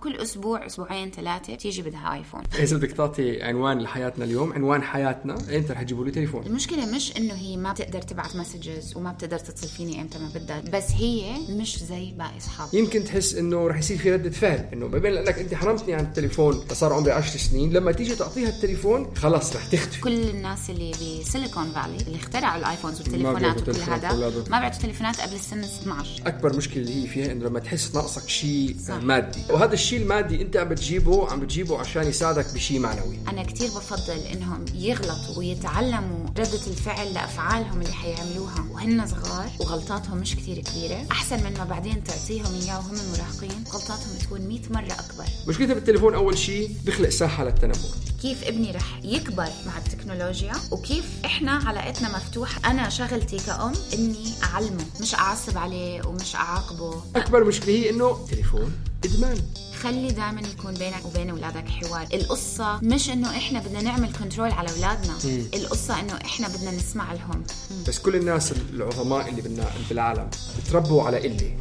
كل أسبوع أسبوعين ثلاثة بتيجي بدها iPhone اذا بدك تعطي عنوان لحياتنا اليوم. عنوان حياتنا. إيمتى رح تجيبوا لي تليفون. المشكلة مش إنه هي ما بتقدر تبعت messages وما بتقدر تتصل فيني إمتى ما بدها بس هي مش زي باقي اصحابها يمكن تحس إنه رح يصير في ردة فعل إنه بما انك أنت حرمتني عن التليفون صار عمري 10 سنين. لما تيجي تعطيها التليفون خلاص رح تختفي. كل الناس اللي ب Silicon Valley اللي اخترعوا ال iPhones والتليفونات وكل هذا. ما بيعطوا تليفونات قبل السن 12 أكبر مشكلة اللي هي فيها إنه لما تحس ناقصك شيء. مادي. وهذا الشيء المادي انت عم بتجيبه عم بتجيبه عشان يساعدك بشيء معنوي. أنا كتير بفضل إنهم يغلطوا ويتعلموا ردة الفعل لأفعالهم اللي حيعملوها. وهن صغار وغلطاتهم مش كتير كبيرة. أحسن من ما بعدين تعطيهم إياه وهم مراهقين غلطاتهم تكون 100 مرة أكبر. مشكلتها بالتليفون أول شيء بخلق ساحة للتنمر. كيف ابني رح يكبر مع التكنولوجيا؟ وكيف إحنا علاقتنا مفتوحة؟ أنا شغلتي كأم إني أعلمه مش أعصب عليه ومش أعاقبه. أكبر مشكلة هي إنه تليفون. إدمان. خلي دائما يكون بينك وبين أولادك حوار. القصة مش إنه إحنا بدنا نعمل كنترول على أولادنا. القصة إنه إحنا بدنا نسمع لهم. بس كل الناس العظماء اللي بالنا- بالعالم تربوا على قله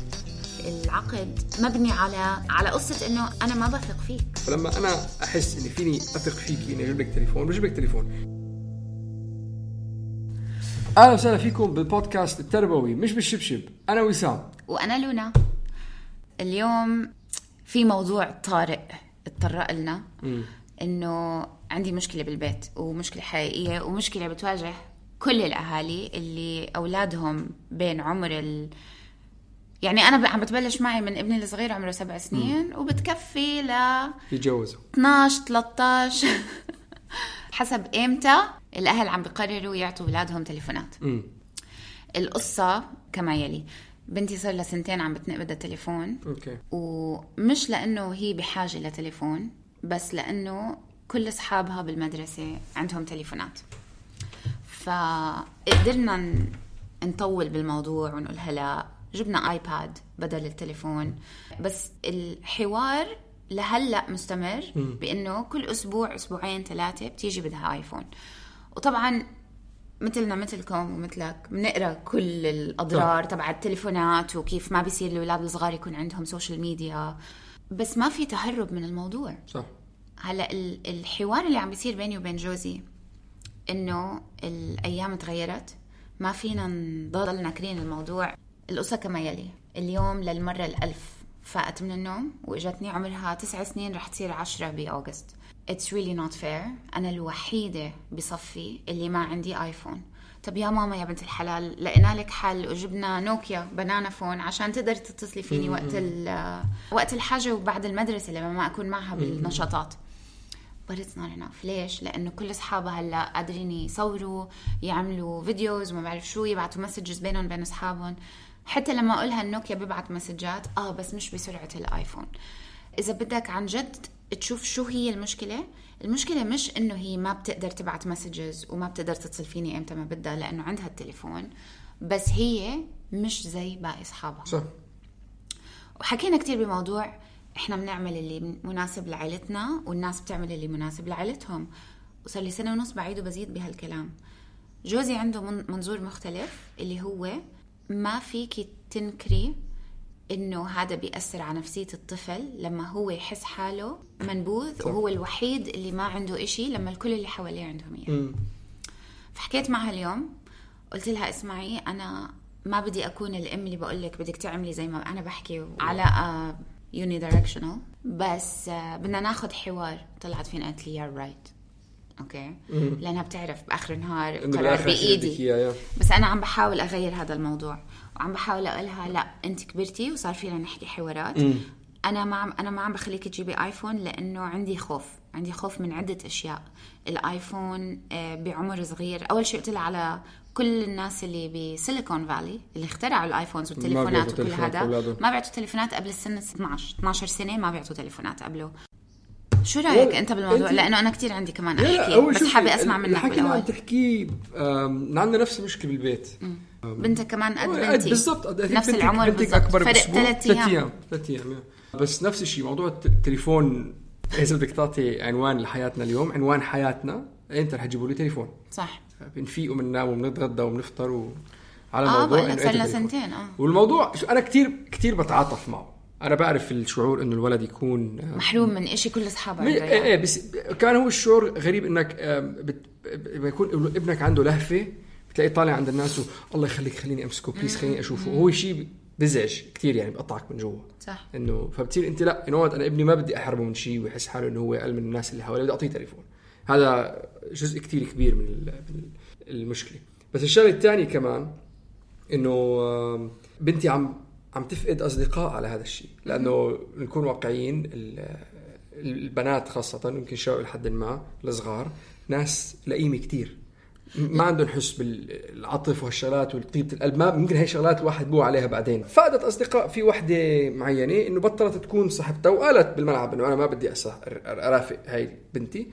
العقد مبني على على قصة إنه أنا ما بثق فيك. فلما أنا أحس إني فيني أثق فيكي إني أجيب لك تليفون بجيب لك تليفون. أهلا وسهلا فيكم بالبودكاست التربوي مش بالشبشب. أنا وسام. وأنا لونا. اليوم في موضوع طارئ اتطرق لنا. إنه عندي مشكلة بالبيت ومشكلة حقيقية ومشكلة بتواجه كل الأهالي اللي أولادهم بين عمر ال يعني أنا عم بتبلش معي من ابني الصغير عمره سبع سنين وبتكفي ل يتجوزوا. 12 13 حسب إمتى الأهل عم بيقرروا يعطوا أولادهم تليفونات. القصة كما يلي. بنتي صار لها سنتين عم بتنق بدها تليفون. أوكي. ومش لأنه هي بحاجة لتليفون بس لأنه كل أصحابها بالمدرسة عندهم تليفونات. فقدرنا نطول بالموضوع ونقول هلا جبنا آيباد بدل التليفون. بس الحوار لهلأ مستمر بأنه كل أسبوع أسبوعين ثلاثة بتيجي بدها iPhone. وطبعا مثلنا مثلكم ومثلك بنقرأ كل الأضرار تبع التليفونات وكيف ما بيصير الأولاد الصغار يكون عندهم social media بس ما في تهرب من الموضوع. صح. هلأ ال- الحوار اللي عم بيصير بيني وبين جوزي إنه الأيام تغيرت ما فينا نضل ناكرين الموضوع. القصة كما يلي اليوم للمرة الألف. فقت من النوم وإجتني عمرها تسع سنين رح تصير عشرة بأوغست. It's really not fair. أنا الوحيدة بصفي اللي ما عندي آيفون. طب يا ماما يا بنت الحلال لقينا لك حل وجبنا نوكيا بنانا فون عشان تقدر تتصلي فيني وقت وقت الحاجة وبعد المدرسة لما ما أكون معها بالنشاطات. But it's not enough. ليش؟ لأنه كل أصحابها هلا قادرين يصوروا يعملوا videos وما بعرف شو يبعتوا messages بينهم بين أصحابهم. حتى لما أقولها النوكيا بيبعت مسجات آه بس مش بسرعة ال iPhone. إذا بدك عن جد تشوف شو هي المشكلة المشكلة مش إنه هي ما بتقدر تبعت messages وما بتقدر تتصل فيني إمتى ما بدها لأنه عندها التليفون بس هي مش زي باقي أصحابها. صح. وحكينا كتير بموضوع إحنا بنعمل اللي مناسب لعائلتنا والناس بتعمل اللي مناسب لعائلتهم وصار لي سنة ونص بعيد وبزيد بهالكلام. جوزي عنده من- منظور مختلف اللي هو ما فيكي تنكري إنه هذا بيأثر على نفسية الطفل لما هو يحس حاله منبوذ وهو الوحيد اللي ما عنده إشي لما الكل اللي حواليه عندهم إياه. فحكيت معها اليوم قلت لها اسمعي أنا ما بدي أكون الأم اللي بقول لك بدك تعملي زي ما أنا بحكي وعلاقه يوني دايركشنال بس آه، بدنا ناخذ حوار طلعت فينا قالت لي yeah right okay؟ لأنها بتعرف بآخر النهار بدك بايدي بس أنا عم بحاول أغير هذا الموضوع وعم بحاول أقولها لا أنت كبرتي وصار فينا نحكي حوارات. أنا ما عم أنا ما عم بخليك تجيبي iPhone لأنه عندي خوف عندي خوف من عدة أشياء. ال iPhone آه، بعمر صغير. أول شيء قلت لها على كل الناس اللي ب Silicon Valley اللي اخترعوا ال iPhones والتليفونات وكل هذا. ما بيعطوا تليفونات قبل السن 12 12 سنة ما بيعطوا تليفونات قبله. شو رأيك أنت بالموضوع؟ أنت- لأنه أنا كثير عندي كمان أحكي بس حابة أسمع منك الحكي اللي عم تحكيه عندنا نفس المشكلة بالبيت. بنتك كمان قد بنتي. بالضبط قد- نفس العمر بنتك أكبر فرق. ثلاث ثلاث أيام ثلاث أيام يا. بس نفس الشيء موضوع الت- التليفون إذا بدك تعطي عنوان لحياتنا اليوم عنوان حياتنا أنت رح تجيبوا لي تليفون. صح. بنفيق وبننام وبنتغدى وبنفطر و... على آه موضوع صار لنا. سنتين آه. والموضوع شو- أنا كثير كثير بتعاطف معه. أنا بعرف الشعور إنه الولد يكون آه، محروم من إشي كل أصحابه عنده إيه. إيه بس كان هو الشعور غريب إنك آم، بت- لما يكون ابنك عنده لهفة بتلاقيه طالع عند الناس و الله يخليك خليني أمسكه بليز خليني أشوفه. وهو شيء بزعج كثير يعني بقطعك من جوا. صح. إنه فبتصير أنت لا إنه أنا ابني ما بدي أحرمه من شيء ويحس حاله إنه هو أقل من الناس اللي حواليه بدي أعطيه تليفون. هذا جزء كثير كبير من ال- من المشكلة. بس الشغلة الثانية كمان إنه بنتي عم عم تفقد أصدقاء على هذا الشيء لأنه نكون واقعيين ال- البنات خاصة يمكن الشباب لحد ما الصغار ناس لئيمة كثير ما عندهم حس بالعطف والشغلات والطيبة القلب. ما ممكن هي شغلات الواحد بوع عليها بعدين. فقدت أصدقاء في وحدة معينة إنه بطلت تكون صاحبتها وقالت بالملعب إنه أنا ما بدي أرافق هاي بنتي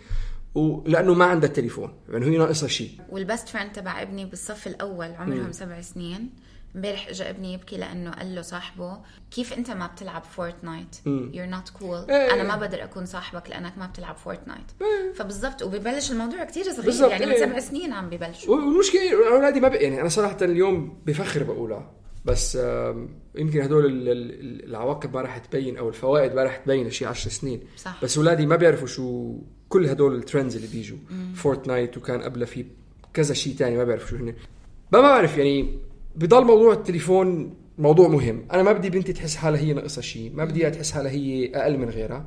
ولأنه ما عندها تليفون. يعني هي ناقصها شيء. وال best friend تبع ابني بالصف الأول عمرهم سبع سنين. امبارح اجى ابني يبكي لأنه قال له صاحبه كيف أنت ما بتلعب فورتنايت you're not cool إيه. أنا ما بقدر أكون صاحبك لأنك ما بتلعب فورتنايت فبالضبط وببلش الموضوع كتير صغير يعني من إيه. سبع سنين عم ببلشوا والمشكلة أنا أولادي ما يعني أنا صراحة اليوم بفخر بقولها بس يمكن هدول ال- ال- العواقب ما راح تبين أو الفوائد ما راح تبين شيء 10 سنين. صح. بس أولادي ما بيعرفوا شو كل هدول ال trends اللي بيجوا. فورتنايت وكان قبلها في كذا شيء تاني ما بعرف شو هن. ما بعرف يعني بضل موضوع التليفون موضوع مهم. أنا ما بدي بنتي تحس حالها هي ناقصها شيء ما بدي إياها تحس حالها هي أقل من غيرها.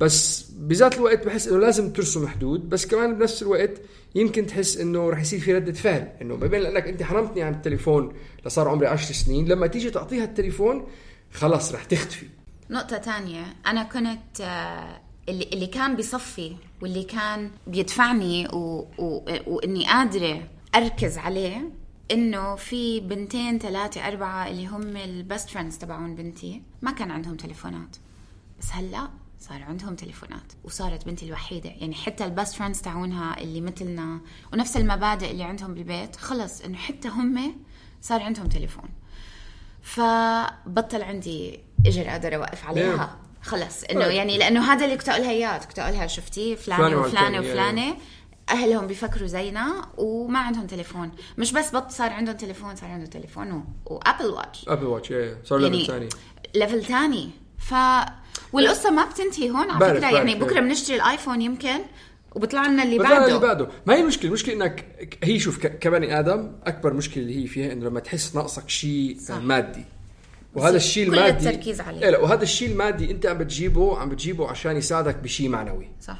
بس بذات الوقت بحس إنه لازم ترسم حدود بس كمان بنفس الوقت يمكن تحس إنه رح يصير في ردة فعل. إنه ما بين لأنك أنت حرمتني عن التليفون لصار عمري 10 سنين لما تيجي تعطيها التليفون خلاص رح تختفي. نقطة تانية أنا كنت آه، اللي, اللي كان بصفي واللي كان بيدفعني و... و... وإني قادرة أركز عليه إنه في بنتين ثلاثة أربعة اللي هم ال best friends تبعون بنتي. ما كان عندهم تليفونات. بس هلأ صار عندهم تليفونات. وصارت بنتي الوحيدة. يعني حتى ال best friends تاعونها اللي مثلنا ونفس المبادئ اللي عندهم بالبيت خلص إنه حتى هم صار عندهم تليفون. فبطل عندي إجر أقدر أوقف عليها. خلص إنه. يعني لأنه هذا اللي كنت اقولها اياه كنت اقولها شفتي؟ فلانة وفلانة وفلانة. أهلهم بيفكروا زينا وما عندهم تليفون. مش بس هيك صار عندهم تليفون صار عندهم تليفون و... و Apple Watch Apple Watch إيه صار level يعني ثاني. level ثاني. ف والقصة ما بتنتهي هون على فكرة. يعني. بكرة بنشتري الآيفون يمكن وبيطلع لنا اللي بعده. اللي بعده. ما هي المشكلة المشكلة إنك هي شوف ك- كبني آدم أكبر مشكلة اللي هي فيها إنه لما تحس ناقصك شيء. مادي. وهذا الشيء كل المادي التركيز عليه. إيه لا وهذا الشيء المادي أنت عم بتجيبه عم بتجيبه عشان يساعدك بشيء معنوي. صح.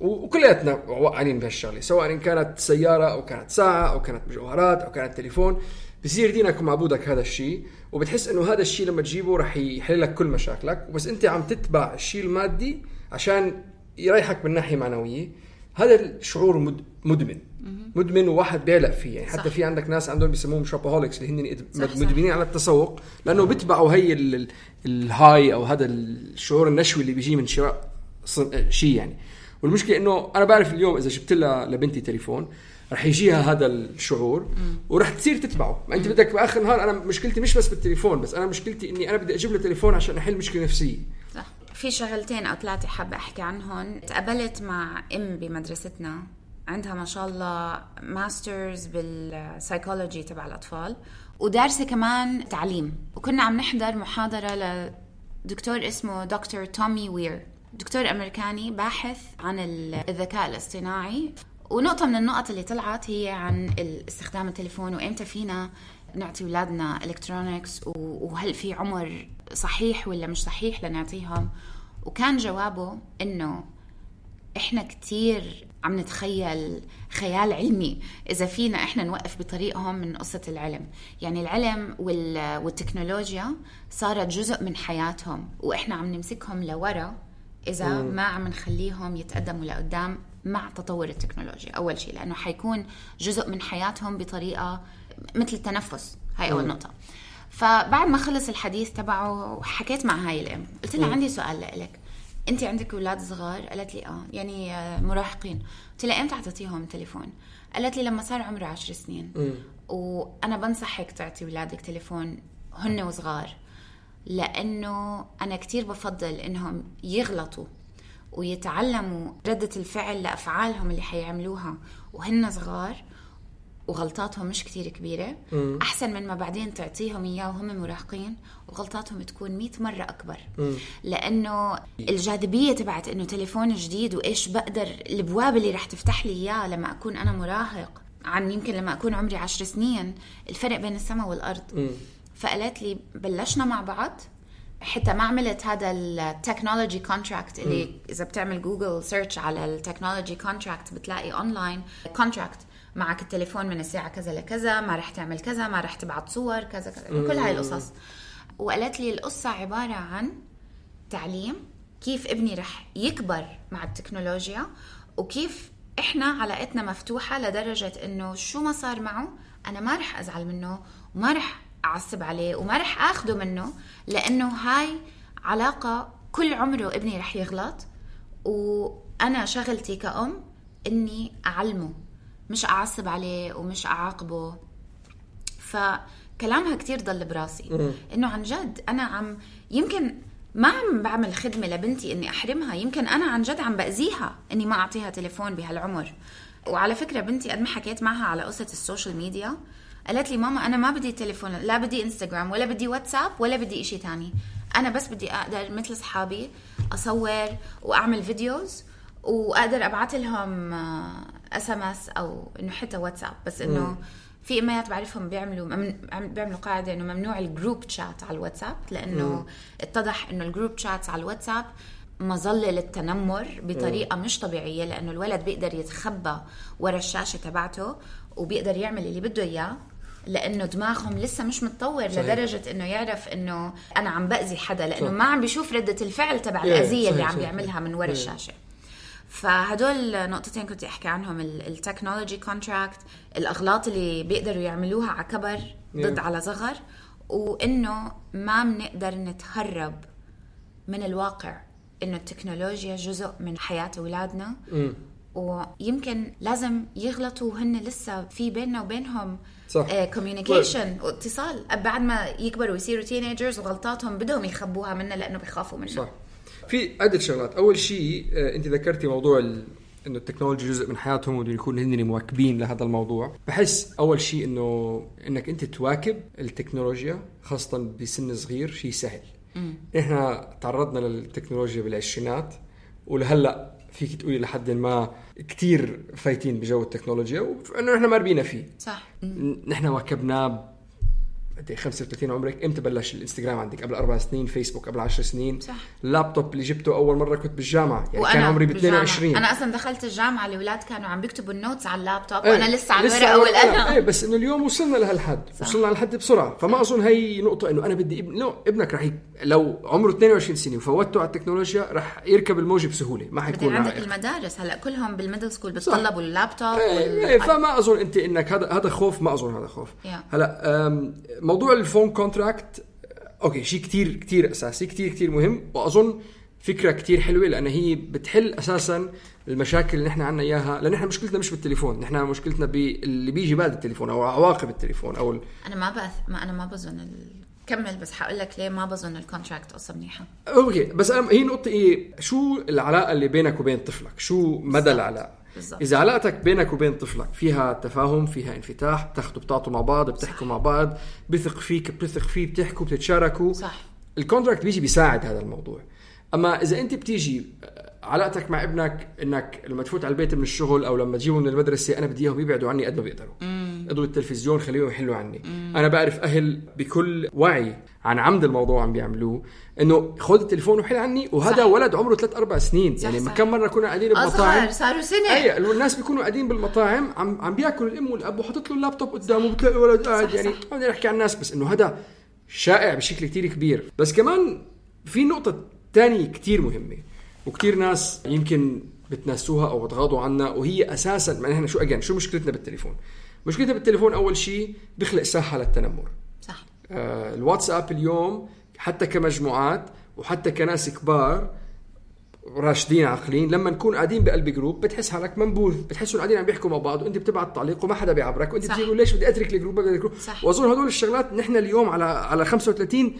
وكلياتنا واقعين بهالشغلة سواء إن كانت سيارة أو كانت ساعة أو كانت مجوهرات أو كانت تليفون بصير دينك ومعبودك هذا الشيء وبتحس إنه هذا الشيء لما تجيبه رح يحل لك كل مشاكلك وبس أنت عم تتبع الشيء المادي عشان يريحك من ناحية معنوية. هذا الشعور مد- مدمن. مدمن وواحد بيعلق فيه. يعني حتى صح. في عندك ناس عندهم بيسموهم shopaholics اللي هن. مدمنين على التسوق لأنه بيتبعوا هي ال- ال- ال high أو هذا الشعور النشوي اللي بيجي من شراء شيء يعني. والمشكلة إنه أنا بعرف اليوم إذا جبت لها لبنتي تليفون رح يجيها هذا الشعور ورح تصير تتبعه. ما أنت بدك بآخر النهار أنا مشكلتي مش بس بالتليفون بس أنا مشكلتي إني أنا بدي أجيب له تليفون عشان أحل مشكلة نفسية. صح. في شغلتين أو ثلاثة حابة أحكي عنهم. تقابلت مع أم بمدرستنا. عندها ما شاء الله masters بال psychology تبع الأطفال ودارسة كمان تعليم. وكنا عم نحضر محاضرة لدكتور اسمه دكتور تومي وير دكتور أمريكاني باحث عن الذكاء الاصطناعي. ونقطة من النقط اللي طلعت هي عن استخدام التليفون وإمتى فينا نعطي أولادنا electronics وهل في عمر صحيح ولا مش صحيح لنعطيهم؟ وكان جوابه إنه إحنا كتير عم نتخيل خيال علمي إذا فينا إحنا نوقف بطريقهم من قصة العلم. يعني العلم وال- والتكنولوجيا صارت جزء من حياتهم وإحنا عم نمسكهم لورا إذا ما عم نخليهم يتقدموا لقدام مع تطور التكنولوجيا. أول شيء لأنه حيكون جزء من حياتهم بطريقة مثل التنفس. هاي أول نقطة. فبعد ما خلص الحديث تبعه حكيت مع هاي الأم. قلت لها عندي سؤال لك انت عندك أولاد صغار؟ قالت لي آه. يعني مراهقين. قلت لها إمتى تعطيهم تليفون؟ قالت لي لما صار عمره عشر سنين. وأنا بنصحك تعطي أولادك تليفون هن وصغار. لأنه أنا كتير بفضل إنهم يغلطوا ويتعلموا ردة الفعل لأفعالهم اللي حيعملوها. وهن صغار وغلطاتهم مش كتير كبيرة. أحسن من ما بعدين تعطيهم إياه وهم مراهقين وغلطاتهم تكون مئة مرة أكبر. لأنه الجاذبية تبعت إنه تليفون جديد وإيش بقدر البواب اللي رح تفتح لي إياه لما أكون أنا مراهق. عن يمكن لما أكون عمري عشر سنين. الفرق بين السماء والأرض. فقالت لي بلشنا مع بعض. حتى ما عملت هذا ال technology contract اللي إذا بتعمل Google search على ال technology contract بتلاقي اونلاين كونتراكت معك التليفون من الساعة كذا لكذا ما رح تعمل كذا ما رح تبعت صور كذا كذا كل هاي القصص. وقالت لي القصة عبارة عن تعليم كيف ابني رح يكبر مع التكنولوجيا وكيف إحنا علاقتنا مفتوحة لدرجة إنه شو ما صار معه أنا ما رح أزعل منه وما رح أعصب عليه وما رح آخده منه لأنه هاي علاقة كل عمره ابني رح يغلط وأنا شغلتي كأم إني أعلمه مش أعصب عليه ومش أعاقبه. فكلامها كتير ضل براسي. إنه عن جد أنا عم يمكن ما عم بعمل خدمة لبنتي إني أحرمها يمكن أنا عن جد عم بأذيها إني ما أعطيها تليفون بهالعمر. وعلى فكرة بنتي قد ما حكيت معها على قصة ال social media قالت لي ماما أنا ما بدي تليفون لا بدي إنستغرام ولا بدي واتساب ولا بدي إشي تاني. أنا بس بدي أقدر مثل أصحابي أصور وأعمل videos وأقدر أبعث لهم SMS أو إنه حتى واتساب. بس إنه في اميات بعرفهم بيعملوا بيعملوا قاعدة إنه ممنوع ال group chat على الواتساب لأنه اتضح إنه ال group chat على الواتساب مظلة للتنمر بطريقة مش طبيعية لأنه الولد بيقدر يتخبى ورا الشاشة تبعته وبيقدر يعمل اللي بده إياه لأنه دماغهم لسه مش متطور صحيح. لدرجة إنه يعرف إنه أنا عم بأذي حدا لأنه ما عم بيشوف ردة الفعل تبع الأذية اللي عم. بيعملها من ورا الشاشة فهدول نقطتين كنت أحكي عنهم ال technology contract الأغلاط اللي بيقدروا يعملوها على كبر ضد Yeah. على صغر وإنه ما بنقدر نتهرب من الواقع إنه التكنولوجيا جزء من حياة أولادنا. ويمكن لازم يغلطوا وهن لسه في بيننا وبينهم صح. communication واتصال. بعد ما يكبروا ويصيروا teenagers وغلطاتهم بدهم يخبوها منا لأنه بيخافوا منا صح. في عدة شغلات. أول شيء آه، أنت ذكرتي موضوع ال... إنه التكنولوجيا جزء من حياتهم وبدهم يكونوا هن مواكبين لهذا الموضوع. بحس أول شيء إنه إنك أنت تواكب التكنولوجيا خاصة بسن صغير شيء سهل. إحنا تعرضنا للتكنولوجيا بالعشرينات ولهلأ فيك تقولي لحد ما كتير فايتين بجو التكنولوجيا وأنه إحنا مربينا فيه. صح. نحن واكبناه قد إيه؟ 35 عمرك. إمتى بلش الإنستغرام عندك؟ قبل أربع سنين. فيسبوك قبل 10 سنين. صح. اللابتوب اللي جبته أول مرة كنت بالجامعة. يعني وأنا كان عمري ب بالجامعة. 22 أنا أصلا دخلت الجامعة الأولاد كانوا عم بيكتبوا ال notes على اللابتوب. إيه، وأنا لسه على الورقه والقلم. إيه بس إنه اليوم وصلنا لهالحد. وصلنا لهالحد بسرعة. فما أظن هي نقطة إنه أنا بدي ابن لو ابنك رح ي... لو عمره 22 سنة وفوتته على التكنولوجيا رح يركب الموجه بسهوله ما حيكون عندك عائق. المدارس. هلأ كلهم بال middle school بتطلبوا اللابتوب إيه إيه فما أظن أنت إنك هذا هذا خوف. ما أظن هذا خوف. Yeah. هلأ موضوع ال phone contract okay شيء كتير كتير أساسي كتير كتير مهم وأظن فكرة كتير حلوة لأن هي بتحل أساسا المشاكل اللي نحن عنا إياها لأن نحن مشكلتنا مش بالتليفون نحن مشكلتنا باللي بيجي بعد التليفون أو عواقب التليفون أو ال... أنا ما بأث... ما أنا ما بظن ال... كمل بس حقول لك ليه ما بظن ال contract قصه منيحه okay بس أنا هي نقطة إيه شو العلاقة اللي بينك وبين طفلك؟ شو مدى بالضبط. بالضبط. إذا علاقتك بينك وبين طفلك فيها تفاهم فيها انفتاح بتاخذوا بتعطوا مع بعض بتحكوا مع بعض بثق فيك بتثق فيه بتحكوا بتتشاركوا صح. ال contract بيجي بيساعد هذا الموضوع أما إذا أنت بتيجي آه، علاقتك مع ابنك إنك لما تفوت على البيت من الشغل أو لما تجيبه من المدرسة أنا بدي إياهم يبعدوا عني قد ما بيقدروا اضربوا التلفزيون خليهم يحلوا عني. أنا بعرف أهل بكل وعي عن عمد الموضوع عم بيعملوه إنه خذ التليفون وحل عني وهذا صح. ولد عمره ثلاث أربع سنين. صح، يعني صح. كم مرة كنا قاعدين بمطاعم؟ اصغر صاروا سنة. أي الناس بيكونوا قاعدين بالمطاعم عم عم بياكلوا الأم والأب وحاطط له اللابتوب قدامه بتلاقي ولد قاعد يعني صح. بدنا نحكي عن الناس بس إنه هذا شائع بشكل كتير كبير. بس كمان في نقطة تانية كتير مهمة وكتير ناس يمكن بتناسوها أو بتغاضوا عنها وهي أساسا ما نحن شو اجين شو مشكلتنا بالتليفون؟ مشكلتها بالتليفون أول شيء بيخلق ساحة للتنمر صح آه، الواتساب اليوم حتى كمجموعات وحتى كناس كبار راشدين عاقلين لما نكون قاعدين بقلب group بتحس حالك منبوذ بتحسوا قاعدين عم بيحكوا مع بعض وأنت بتبعت تعليق وما حدا بيعبرك وأنت صح. بتجي تقول ليش بدي أترك ال group بدي ال group صح. وأظن هدول الشغلات نحن اليوم على على 35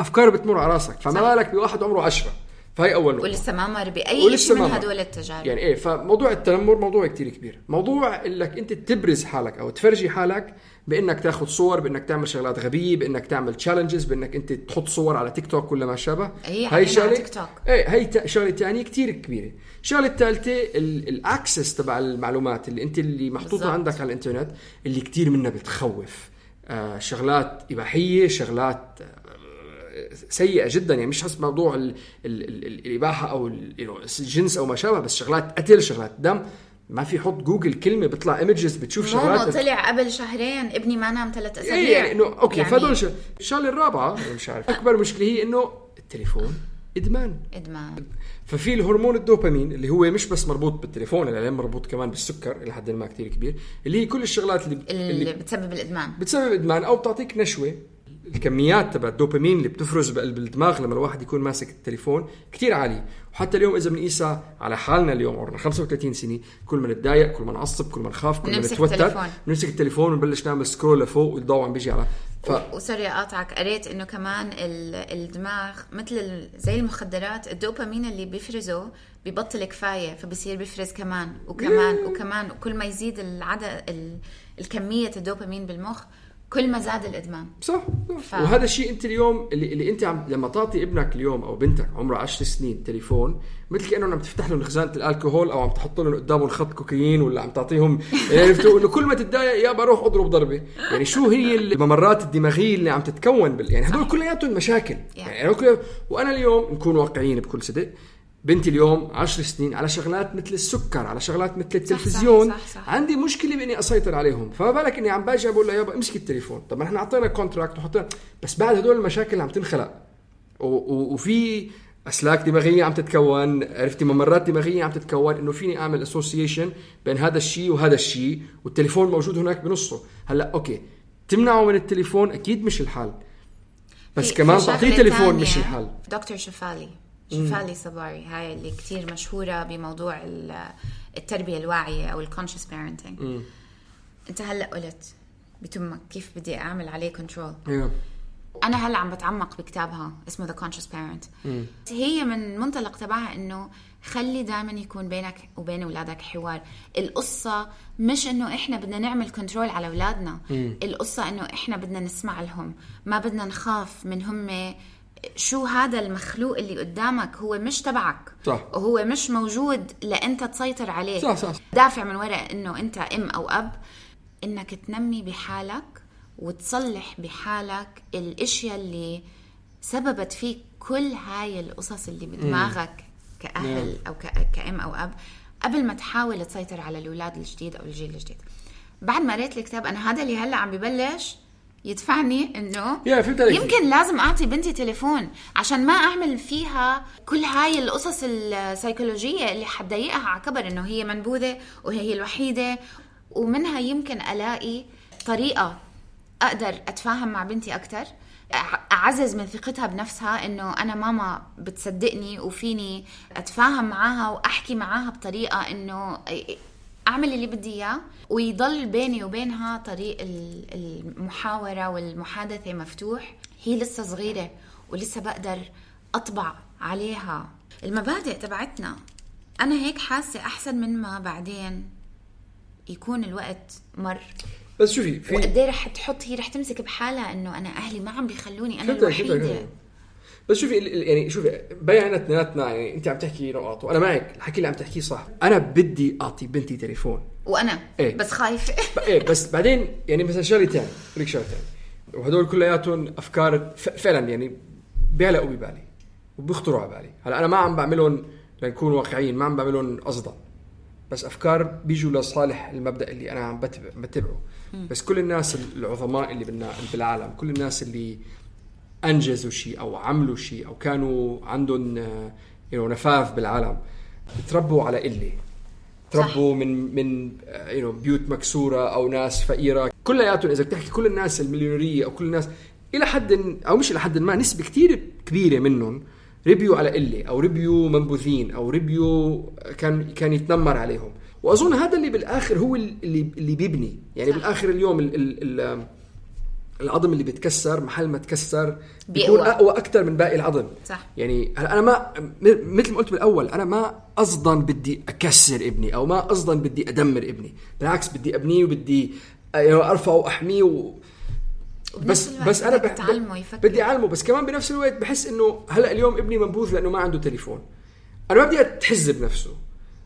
أفكار بتمر على راسك فما. بالك بواحد عمره 10 فهي أول نقطه ولسه ما مر بأي شيء من. هدول التجارب يعني إيه فموضوع التنمر موضوع كتير كبير موضوع إنك أنت تبرز حالك أو تفرجي حالك بإنك تاخذ صور بإنك تعمل شغلات غبية بإنك تعمل challenges بإنك أنت تحط صور على تيك توك ولا ما شابه هي على تيك توك. إيه هي شغلة ثانية كتير كبيرة الشغلة الثالثه ال access تبع المعلومات اللي أنت اللي محطوطة بالضبط. عندك على الإنترنت اللي كتير منها بتخوف آه شغلات إباحية شغلات سيئة جدا يعني مش حسب موضوع ال ال ال ال الإباحة أو الجنس أو ما شابه بس شغلات قتل شغلات دم. ما في حط جوجل كلمة بيطلع images بتشوف ماما شغلات. طلع قبل شهرين ابني ما نام ثلاث أسابيع. إيه يعني إنه okay يعني فهدول شغ- الشغلة الرابعة مش عارف أكبر مشكلة هي إنه التليفون إدمان. إدمان. ففي الهرمون الدوبامين اللي هو مش بس مربوط بالتليفون اللي مربوط كمان بالسكر إلى حد ما كثير كبير اللي هي كل الشغلات اللي, اللي بتسبب الإدمان. بتسبب إدمان أو بتعطيك نشوة. الكميات تبع الدوبامين اللي بتفرز بقلب الدماغ لما الواحد يكون ماسك التليفون كتير عالية. وحتى اليوم إذا بنقيسها على حالنا اليوم عمرنا 35 سنة كل ما نتضايق كل ما نعصب كل ما نخاف كل ما نتوتر التليفون. بنمسك التليفون ونبلش نعمل سكرول لفوق والضوء عم بيجي على ف... وسوري اقاطعك قريت إنه كمان ال- الدماغ مثل زي المخدرات الدوبامين اللي بيفرزه ببطل كفاية فبصير بيفرز كمان وكمان وكمان وكل ما يزيد العدد ال- الكمية الدوبامين بالمخ كل ما زاد الإدمان. صح, صح. ف- وهذا الشيء أنت اليوم اللي, اللي أنت عم لما تعطي ابنك اليوم أو بنتك عمره 10 سنين تليفون مثل كانه عم تفتح لهم خزانه الألكوهول أو عم تحط لهم قدامهم خط كوكايين ولا عم تعطيهم يعني عرفتوا إنه كل ما تتضايق يا بروح أضرب ضربة. يعني شو هي الممرات الدماغية اللي عم تتكون بال... يعني هدول كلياتهم مشاكل. يعني هدول كلياتهم- وأنا اليوم نكون واقعيين بكل صدق بنتي اليوم 10 سنين على شغلات مثل السكر على شغلات مثل التلفزيون. صح، صح. عندي مشكلة بإني أسيطر عليهم. فما بالك إني عم باجي بقول لها يابا امسك التليفون. طب ما إحنا أعطينا contract وحطينا بس بعد هدول المشاكل اللي عم تنخلق. وفي أسلاك دماغية عم تتكون عرفتي ممرات دماغية عم تتكون إنه فيني أعمل association بين هذا الشيء وهذا الشيء والتليفون موجود هناك بنصه. هلأ okay تمنعه من التليفون؟ أكيد مش الحل. بس كمان تعطيه تليفون مش الحل. دكتور شيفالي. شيفالي تساباري هاي اللي كتير مشهورة بموضوع ال- التربية الواعية أو ال conscious parenting أنت هلأ قلت بتمك كيف بدي أعمل عليه control أنا هلأ عم بتعمق بكتابها اسمه The Conscious Parent هي من منطلق تبعها إنه خلي دائما يكون بينك وبين أولادك حوار. القصة مش إنه إحنا بدنا نعمل control على أولادنا. القصة إنه إحنا بدنا نسمع لهم. ما بدنا نخاف من هم شو هذا المخلوق اللي قدامك هو مش تبعك. صح. وهو مش موجود لأنت تسيطر عليه. صح، صح،. دافع من وراء إنه أنت أم أو أب. إنك تنمي بحالك وتصلح بحالك الأشياء اللي سببت فيك كل هاي القصص اللي بدماغك كأهل أو ك- كأم أو أب. قبل ما تحاول تسيطر على الأولاد الجديد أو الجيل الجديد. بعد ما قريت الكتاب أنا هذا اللي هلأ عم ببلش يدفعني إنه عليك. يمكن لازم أعطي بنتي تليفون عشان ما أعمل فيها كل هاي القصص السيكولوجية اللي حتضايقها على كبر إنه هي منبوذة وهي الوحيدة ومنها يمكن ألاقي طريقة أقدر أتفاهم مع بنتي أكثر أعزز من ثقتها بنفسها إنه أنا ماما بتصدقني وفيني أتفاهم معاها وأحكي معاها بطريقة إنه أعمل اللي بدي إياه ويضل بيني وبينها طريق ال- المحاورة والمحادثة مفتوح. هي لسه صغيرة ولسه بقدر أطبع عليها المبادئ تبعتنا. أنا هيك حاسة أحسن من ما بعدين يكون الوقت مر. بس شوفي في وقد إيه رح تحط هي رح تمسك بحالها إنه أنا أهلي ما عم بيخلوني أنا الوحيدة. بس شوفي يعني شوفي بينا اثنيناتنا يعني انت عم تحكي نقاط وأنا معك الحكي اللي عم تحكيه صح. أنا بدي أعطي بنتي تليفون. وأنا إيه. بس خايفة. إيه بس بعدين يعني مثلا شغلة ثانية لك شغلة ثانية وهدول كلياتهم أفكار فعلا يعني بيعلقوا ببالي وبيخطروا على بالي. هلأ أنا ما عم بعملهم لنكون واقعيين ما عم بعملهم قصدا بس أفكار بيجوا لصالح المبدأ اللي أنا عم بتبع- بتبعه. بس كل الناس العظماء اللي بالعالم كل الناس اللي أنجزوا شيء أو عملوا شيء أو كانوا عندهم آه، نفاذ بالعالم. تربوا على قله تربوا من من يو بيوت مكسورة أو ناس فقيرة. كلياتهم إذا بتحكي كل الناس المليونيرية أو كل الناس إلى حد أو مش إلى حد ما نسبة كثير كبيرة منهم ربيوا على قله أو ربيوا منبوذين أو ربيوا كان كان يتنمر عليهم. وأظن هذا اللي بالآخر هو اللي اللي بيبني. يعني صح. بالآخر اليوم ال ال ال العظم اللي بيتكسر محل ما تكسر. بيكون أقوى أكثر من باقي العظم صح. يعني أنا ما مثل ما قلت بالأول أنا ما قصدا بدي أكسر ابني أو ما قصدا بدي أدمر ابني بالعكس بدي ابنيه وبدي يعني أرفعه وأحميه و... بس بس أنا بح-. بدي أعلمه بس كمان بنفس الوقت بحس إنه هلأ اليوم ابني منبوذ لأنه ما عنده تليفون أنا ما بدي أتحز بنفسه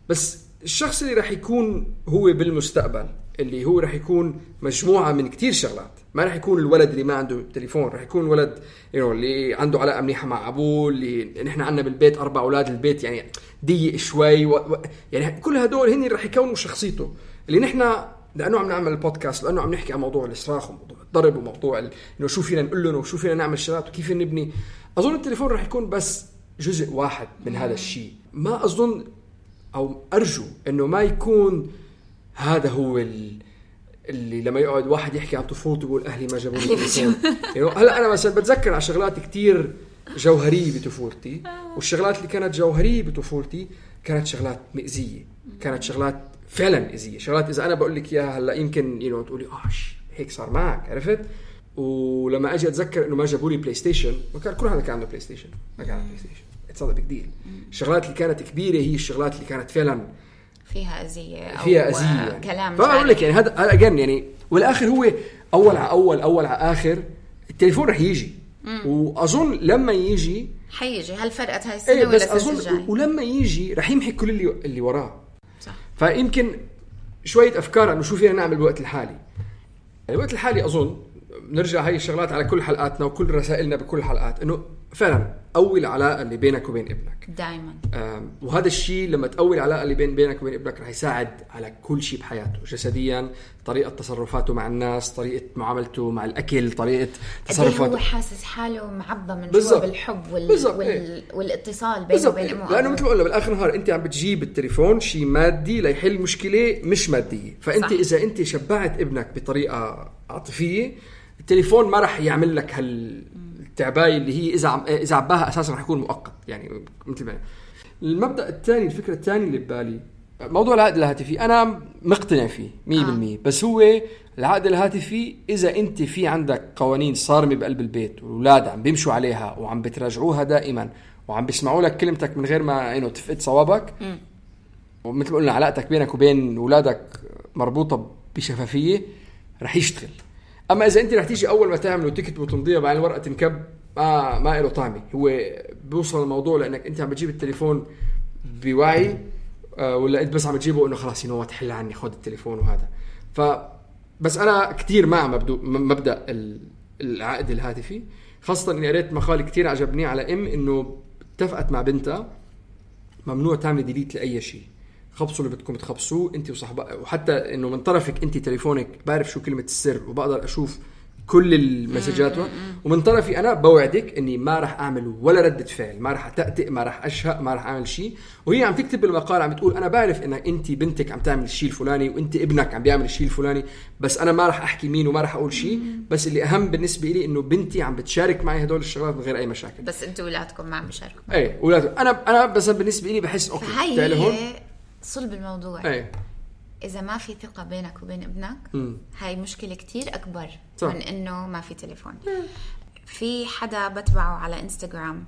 بس الشخص اللي راح يكون هو بالمستقبل اللي هو راح يكون مجموعة من كتير شغلات. ما راح يكون الولد اللي ما عنده تليفون راح يكون الولد you know, اللي عنده علاقة منيحه مع أبوه اللي نحن عندنا بالبيت أربع أولاد البيت يعني ضيق شوي و... و... يعني كل هدول هن راح يكونوا شخصيته. اللي نحن لأنه عم نعمل البودكاست لأنه عم نحكي عن موضوع الصراخ وموضوع الضرب وموضوع ال- انه شو فينا نقول لهم وشو فينا نعمل شغلات وكيف نبني. أظن التليفون راح يكون بس جزء واحد من هذا الشيء. ما أظن أو أرجو إنه ما يكون هذا هو ال... اللي لما يقعد واحد يحكي عن طفولته يقول أهلي ما جابوا لي تليفون يعني هلا أنا مثلا بتذكر على شغلات كتير جوهرية بطفولتي والشغلات اللي كانت جوهرية بطفولتي كانت شغلات مئزيه كانت شغلات فعلا مئزيه شغلات إذا أنا بقول لك إياها هلا يمكن يو تقولي آه هيك صار معك عرفت؟ ولما أجي أتذكر إنه ما جابوا لي بلاي ستيشن وكان كل حدا كان عنده بلاي ستيشن ما كان عنده بلاي ستيشن it's big deal الشغلات اللي كانت كبيرة هي الشغلات اللي كانت فعلا فيها أذية أو فيها أذية يعني. كلام فبقول لك. يعني هذا هذا again يعني والآخر هو أول على أول أول على آخر التليفون رح يجي. وأظن لما يجي حيجي. هل فرقت هاي السنة إيه ولا بس أظن الجاي ولما يجي رح يمحي كل اللي اللي وراه. صح. فيمكن شوية أفكار إنه شو فينا نعمل بالوقت الحالي. الوقت الحالي أظن نرجع هاي الشغلات على كل حلقاتنا وكل رسائلنا بكل الحلقات إنه فعلا قوي العلاقة اللي بينك وبين ابنك دائما وهذا الشيء لما تقوي العلاقة اللي بين بينك وبين ابنك رح يساعد على كل شيء بحياته جسديا طريقة تصرفاته مع الناس طريقة معاملته مع الأكل طريقة إيه هو تصرفاته حاسس حاله معبى من جوا. بالحب وال... بالضبط، وال... إيه. والاتصال بينه وبين أمه لأنه. مثل ما قلنا بالآخر النهار أنت عم بتجيب التليفون شيء مادي ليحل مشكلة مش مادية فأنت. صح. إذا أنت شبعت ابنك بطريقة عاطفية التليفون ما راح يعمل لك هالتعبايه اللي هي إذا عم إذا عباها أساسا راح يكون مؤقت يعني مثل ما المبدأ الثاني الفكرة الثانية اللي ببالي موضوع العقد الهاتفي أنا مقتنع فيه 100% آه. بس هو العقد الهاتفي إذا أنت في عندك قوانين صارمة بقلب البيت والأولاد عم بيمشوا عليها وعم بتراجعوها دائما وعم بيسمعوا لك كلمتك من غير ما انه تفقد صوابك ومثل ما قلنا علاقتك بينك وبين أولادك مربوطة بشفافية رح يشتغل أما إذا أنت رح تيجي أول ما تعمل وتكتب وتمضيها بعدين الورقه تنكب ما ما له طعمة. هو بيوصل الموضوع لأنك أنت عم بتجيب التليفون بوعي آه، ولا أنت بس عم تجيبه إنه خلاص ينو تحل عني خذ التليفون وهذا. ف بس أنا كثير مع مبدو مبدأ ال- العقد الهاتفي خاصة إني قريت مقال كثير عجبني على إم إنه اتفقت مع بنتها ممنوع تعملي ديليت لأي شيء. خبصوا اللي بدكم تخبصوه انت وصاحبك وحتى إنه من طرفك انت تليفونك بعرف شو كلمة السر وبقدر أشوف كل المسجات. ومن طرفي أنا بوعدك إني ما راح أعمل ولا ردة فعل ما راح أتأتئ ما راح أشهق ما راح أعمل شيء. وهي عم تكتب بالمقال عم تقول أنا بعرف انك أنت بنتك عم تعمل الشيء الفلاني وأنت ابنك عم بيعمل الشيء الفلاني بس أنا ما راح أحكي مين وما راح أقول شيء. بس اللي أهم بالنسبة لي إنه بنتي عم بتشارك معي هدول الشغلات من غير أي مشاكل. بس أنتوا اولادكم ما عم بيشاركوا إيه أولاد أنا أنا بس بالنسبة لي بحس أوكي تعالي هون. صلب الموضوع إيه إذا ما في ثقة بينك وبين ابنك مم. هاي مشكلة كتير أكبر صح. من إنه ما في تليفون. في حدا بتبعه على إنستغرام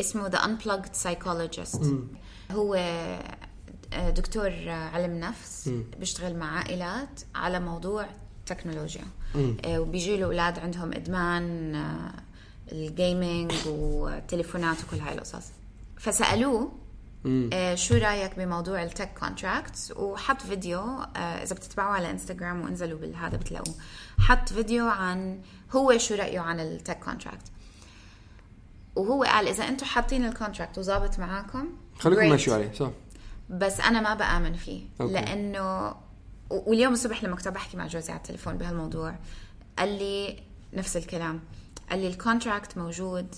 اسمه ذا unplugged psychologist. هو آه، دكتور آه، علم نفس بيشتغل مع عائلات على موضوع تكنولوجيا. آه، وبيجي له أولاد عندهم إدمان الجيمنج والتليفونات وكل هاي القصص. فسألوه شو رأيك بموضوع ال tech contracts وحط فيديو آه، إذا بتتبعوه على انستغرام وانزلوا بالهذا بتلاقوه. حط فيديو عن هو شو رأيه عن ال tech contract وهو قال إذا أنتم حاطين ال contract وظابط معاكم خليكم. ماشيوا عليه صح. بس أنا ما بآمن فيه okay. لأنه واليوم الصبح لما كنت بحكي مع جوزي على التليفون بهالموضوع قال لي نفس الكلام. قال لي ال contract موجود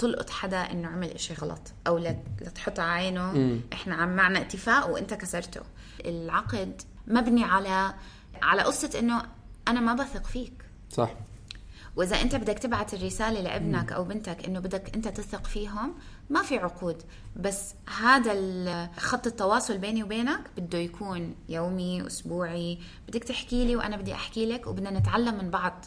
تلقط حدا إنه عمل إشي غلط أو لا لا تحط على عينه إحنا عم معنا اتفاق وإنت كسرته. العقد مبني على على قصة إنه أنا ما بثق فيك. صح. وإذا إنت بدك تبعت الرسالة لابنك أو بنتك إنه بدك إنت تثق فيهم ما في عقود. بس هذا خط التواصل بيني وبينك بده يكون يومي أسبوعي. بدك تحكي لي وأنا بدي أحكي لك وبدنا نتعلم من بعض.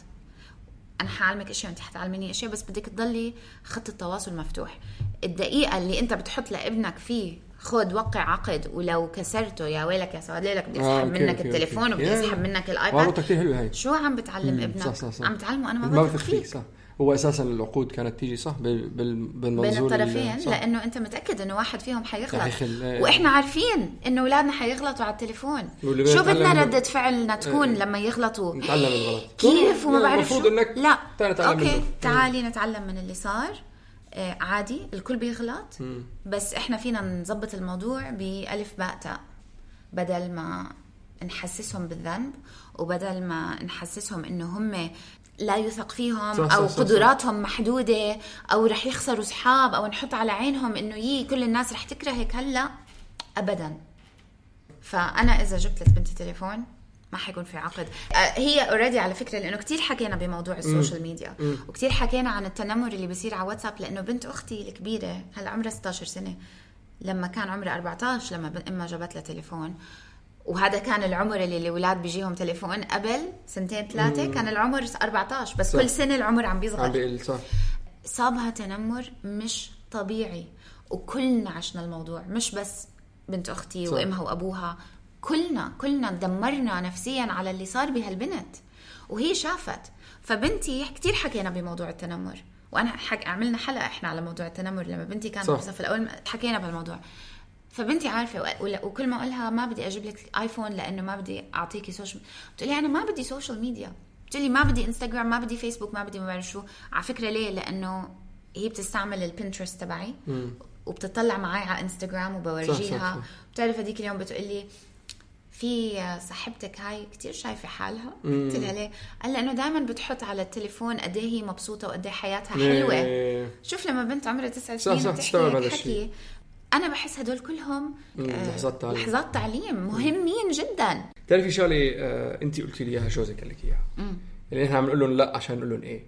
أنا حعلمك إشياء وانت حتعلميني إشياء بس بدك تضلي خط التواصل مفتوح. الدقيقة اللي أنت بتحط لابنك فيه خد وقع عقد ولو كسرته يا ويلك يا سواد ليلك بدي آه، اسحب okay، منك okay، التليفون. وبدي اسحب منك ال iPad. حلوة هاي. شو عم بتعلم ابنك؟ صح صح صح. عم تعلمه أنا ما بثق فيك. صح. هو أساسا العقود كانت تيجي صح؟ بال بال بين بالمنظور ال- الطرفين صح. لأنه أنت متأكد إنه واحد فيهم حيغلط. إيه. وإحنا عارفين إنه أولادنا حيغلطوا على التليفون. شو بدنا ردة فعلنا تكون إيه. لما يغلطوا؟ نتعلم الغلط. كيف وما بعرف شو؟ إنك لا. تعال نتعلم أوكي منه. تعالي نتعلم من اللي صار. آه عادي الكل بيغلط. بس إحنا فينا نظبط الموضوع بألف باء تاء. بدل ما نحسسهم بالذنب وبدل ما نحسسهم إنه هم لا يثق فيهم صح، صح، أو صح، صح. قدراتهم محدودة أو رح يخسروا أصحاب أو نحط على عينهم إنه يي كل الناس رح تكرهك هلا؟ ابدا. فأنا إذا جبت لبنتي تليفون ما حيكون في عقد. آه، هي already على فكرة لأنه كثير حكينا بموضوع ال social media وكثير حكينا عن التنمر اللي بيصير على واتساب لأنه بنت أختي الكبيرة هلا عمرها 16 سنة. لما كان عمرها 14 لما امها جابت لها تليفون. وهذا كان العمر اللي الاولاد بيجيهم تليفون قبل سنتين ثلاثة كان العمر 14 بس صح. كل سنة العمر عم بيصغر عم بيقل صح صابها تنمر مش طبيعي وكلنا عشنا الموضوع مش بس بنت أختي صح. وإمها وأبوها كلنا كلنا دمرنا نفسيا على اللي صار بهالبنت وهي شافت فبنتي كثير حكينا بموضوع التنمر وأنا حك... عملنا حلقة إحنا على موضوع التنمر لما بنتي كانت. بالصف الأول حكينا بهالموضوع فبنتي عارفة وكل ما أقولها ما بدي أجيب لك آيفون لأنه ما بدي أعطيكي social بتقول لي أنا ما بدي social media بتقول لي ما بدي انستغرام ما بدي فيسبوك ما بدي ما بعرف شو. على فكرة ليه؟ لأنه هي بتستعمل البنترست تبعي. وبتطلع معي على انستغرام وبورجيها. بتعرف هذيك اليوم بتقول لي في صاحبتك هاي كتير شايفة حالها؟ قلت لها ليه؟ قال لأنه دائما بتحط على التليفون قد إيه هي مبسوطة وقد إيه حياتها إيه. شوف لما بنت عمرها تسع سنين بتحكي حكي. أنا بحس هدول كلهم آه، لحظات تعليم. لحظات تعليم مهمين جدا. بتعرفي شغله آه انت قلتي لي إياها جوزك قال لك إياها؟ اللي إحنا عم نقول لهم لا عشان نقول لهم إيه.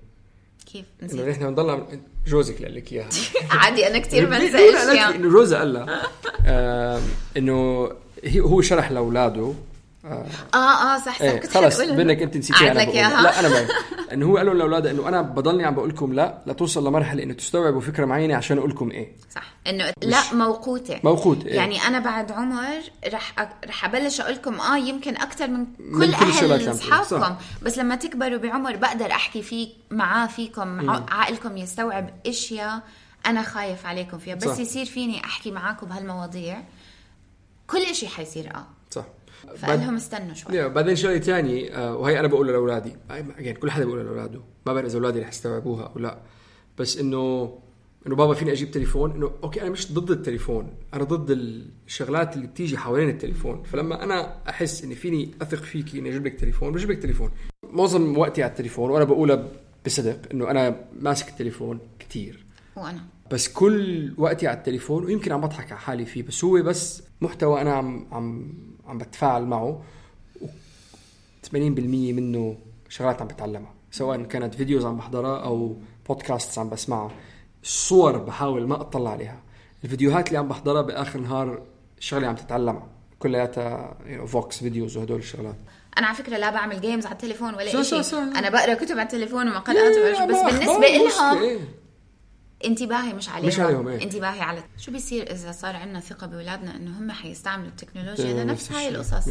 كيف؟ إنه نحن بنضل جوزك قال لك إياها؟ عادي أنا كثير بنسى أشياء. إنه جوزها قال لها آه إنه هو شرح لأولاده آه آه صح صح إيه كنت خلص حتقولها. بدك أنت نسيتيها أعد أنا لك بقول لا أنا بعرف إنه هو قال لهم لاولاده إنه أنا بضلني عم بقول لكم لا لتوصل لمرحلة إنه تستوعبوا فكرة معينة عشان أقول لكم إيه صح إنه لا موقوتة موقوت، إيه. يعني أنا بعد عمر رح أ- رح أبلش أقول لكم آه يمكن أكثر من من كل كل الشغلات أهل اصحابكم صح. بس لما تكبروا بعمر بقدر أحكي فيك معاه فيكم ع- عقلكم يستوعب أشياء أنا خايف عليكم فيها بس صح. يصير فيني أحكي معاكم بهالمواضيع كل إشي حيصير آه صح فقال لهم استنوا شوي. بعدين شغلة ثانية آه وهي أنا بقولها لأولادي. يعني كل حدا بيقولها لأولاده. ما بعرف إذا أولادي رح يستوعبوها أو لا. بس إنه إنه بابا فيني أجيب تليفون؟ إنه okay أنا مش ضد التليفون. أنا ضد الشغلات اللي بتيجي حوالين التليفون. فلما أنا أحس إني فيني أثق فيكي إني أجيب لك تليفون بجيب لك تليفون. معظم وقتي على التليفون وأنا بقولها بصدق إنه أنا ماسك التليفون كتير. وأنا. بس كل وقتي على التليفون ويمكن عم بضحك على حالي فيه بس هو بس محتوى أنا عم عم عم بتفاعل معه و 80% منه شغلات عم بتعلمها سواء كانت فيديوز عم بحضرها أو بودكاست عم بسمعها الصور بحاول ما أطلع عليها الفيديوهات اللي عم بحضرها بآخر النهار شغلة عم تتعلمها كلياتها فوكس videos وهدول الشغلات أنا على فكرة لا بعمل games على التليفون ولا شيء. أنا بقرأ كتب على التليفون ومقالات ما- بالنسبة لهم. انتباهي مش عليهم. مش عليهم، إيه. انتباهي على شو بيصير إذا صار عندنا ثقة بأولادنا إنه هم حيستعملوا التكنولوجيا إيه، لنفس نفس هاي. القصص.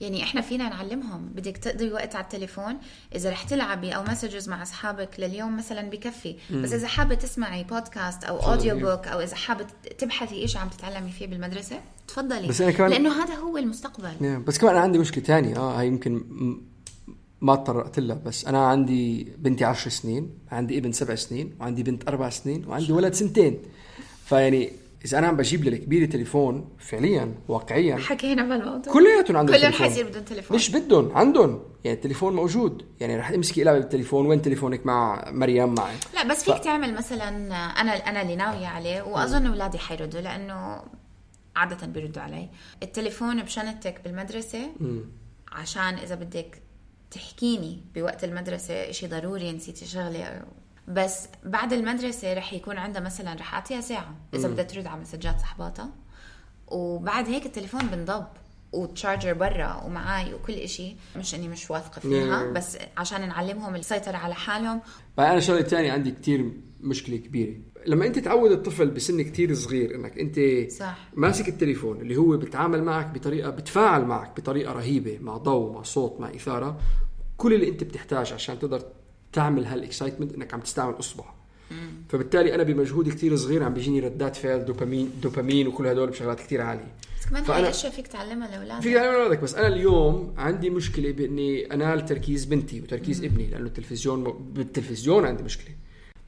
يعني إحنا فينا نعلمهم. بدك تقضي وقت على التليفون إذا رح تلعبي أو messages مع أصحابك لليوم مثلا بكفي. بس إذا حابة تسمعي بودكاست أو audiobook أو إذا حابة تبحثي شيء عم تتعلمي فيه بالمدرسة تفضلي. بس أنا كمان- لأنه هذا هو المستقبل. نعم، بس كمان أنا عندي مشكلة تانية. آه هاي يمكن ما تطرقت لها بس أنا عندي بنتي عشر سنين عندي ابن سبع سنين وعندي بنت أربع سنين وعندي ولد سنتين. فيعني إذا أنا عم بجيب للكبيره تليفون فعليا واقعيا حكينا بالموضوع كلياتهم عندهم كلهم. حيصير بدهم تليفون. مش بدهم عندهم. يعني التليفون موجود. يعني رح تمسكي لها بالتليفون وين تليفونك؟ مع مريم معي لا بس فيك تعمل مثلا أنا أنا اللي ناوية عليه وأظن أولادي حيردوا لأنه عادة بيردوا علي. التليفون بشنطتك بالمدرسة عشان إذا بدك تحكيني بوقت المدرسة إشي ضروري نسيتي شغلة؟ بس بعد المدرسة رح يكون عندها مثلا رح أعطيها ساعة إذا بدها ترد على مسجات صحباتها. وبعد هيك التليفون بنضب. وتشارجر برا ومعاي وكل إشي مش إني مش واثقة فيها نعم. بس عشان نعلمهم السيطرة على حالهم بعد أنا شغله ثانية عندي كتير مشكلة كبيرة لما أنت تعود الطفل بسن كتير صغير إنك أنت صح. ماسك التليفون اللي هو بتعامل معك بطريقة بتفاعل معك بطريقة رهيبة مع ضوء مع صوت مع إثارة كل اللي أنت بتحتاج عشان تقدر تعمل هال excitement إنك عم تستعمل اصبع فبالتالي أنا بمجهود كتير صغير عم بيجيني ردات فعل دوبامين دوبامين وكل هدول بشغلات كتير عالية بس كمان فأنا- هاي الاشياء فيك تعلمها لأولادك في علم اولادك بس أنا اليوم عندي مشكلة بإني انال تركيز بنتي وتركيز ابني لأنه التلفزيون بالتلفزيون عندي مشكلة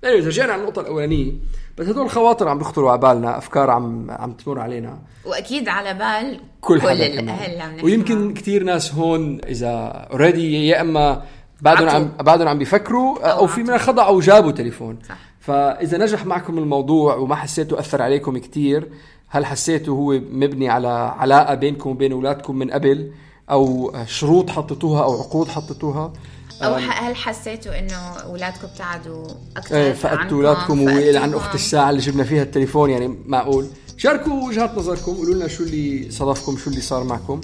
يعني إذا رجعنا على النقطة الأولانية بس هدول خواطر عم بيخطروا على بالنا أفكار عم عم تمر علينا وأكيد على بال كل, كل الأهل عم ويمكن. كثير ناس هون إذا already يا إما بعدهم. عم بعدهم عم بيفكروا أو أو في عطوا. منها خضعوا وجابوا تليفون صح. فإذا نجح معكم الموضوع وما حسيتوا أثر عليكم كثير هل حسيتوا هو مبني على علاقة بينكم وبين أولادكم من قبل؟ أو شروط حطيتوها أو عقود حطيتوها؟ أو هل حسيتوا إنه أولادكم ابتعدوا أكثر إيه فقدتوا أولادكم عن أخت الساعة اللي جبنا فيها التليفون يعني معقول. شاركوا وجهات نظركم قولوا لنا شو اللي صادفكم شو اللي صار معكم.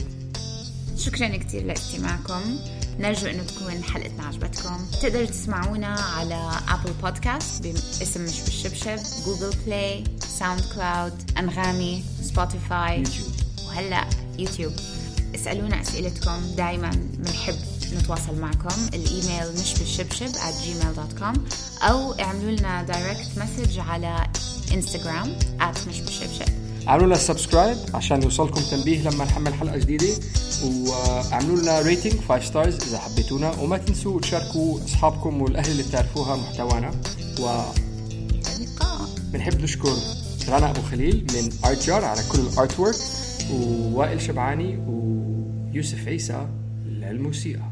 شكرا كثير لاستماعكم. نرجو انه تكون حلقتنا عجبتكم. تقدروا تسمعونا على ابل بودكاست باسم مش بالشبشب Google Play SoundCloud أنغامي Spotify YouTube. وهلأ يوتيوب. اسألونا أسئلتكم دائما بنحب نتواصل معكم. الإيميل مش بالشبشب at gmail.com أو اعملوا لنا direct message على انستغرام at مش بالشبشب. اعملوا لنا subscribe عشان يوصلكم تنبيه لما نحمل حلقة جديدة. واعملوا لنا rating 5 stars إذا حبيتونا. وما تنسوا تشاركوا أصحابكم والأهل اللي بتعرفوها محتوانا. اللقاء وبنحب نشكر رنا أبو خليل من Art Jar على كل ال artwork ووائل شبعاني ويوسف عيسى للموسيقى.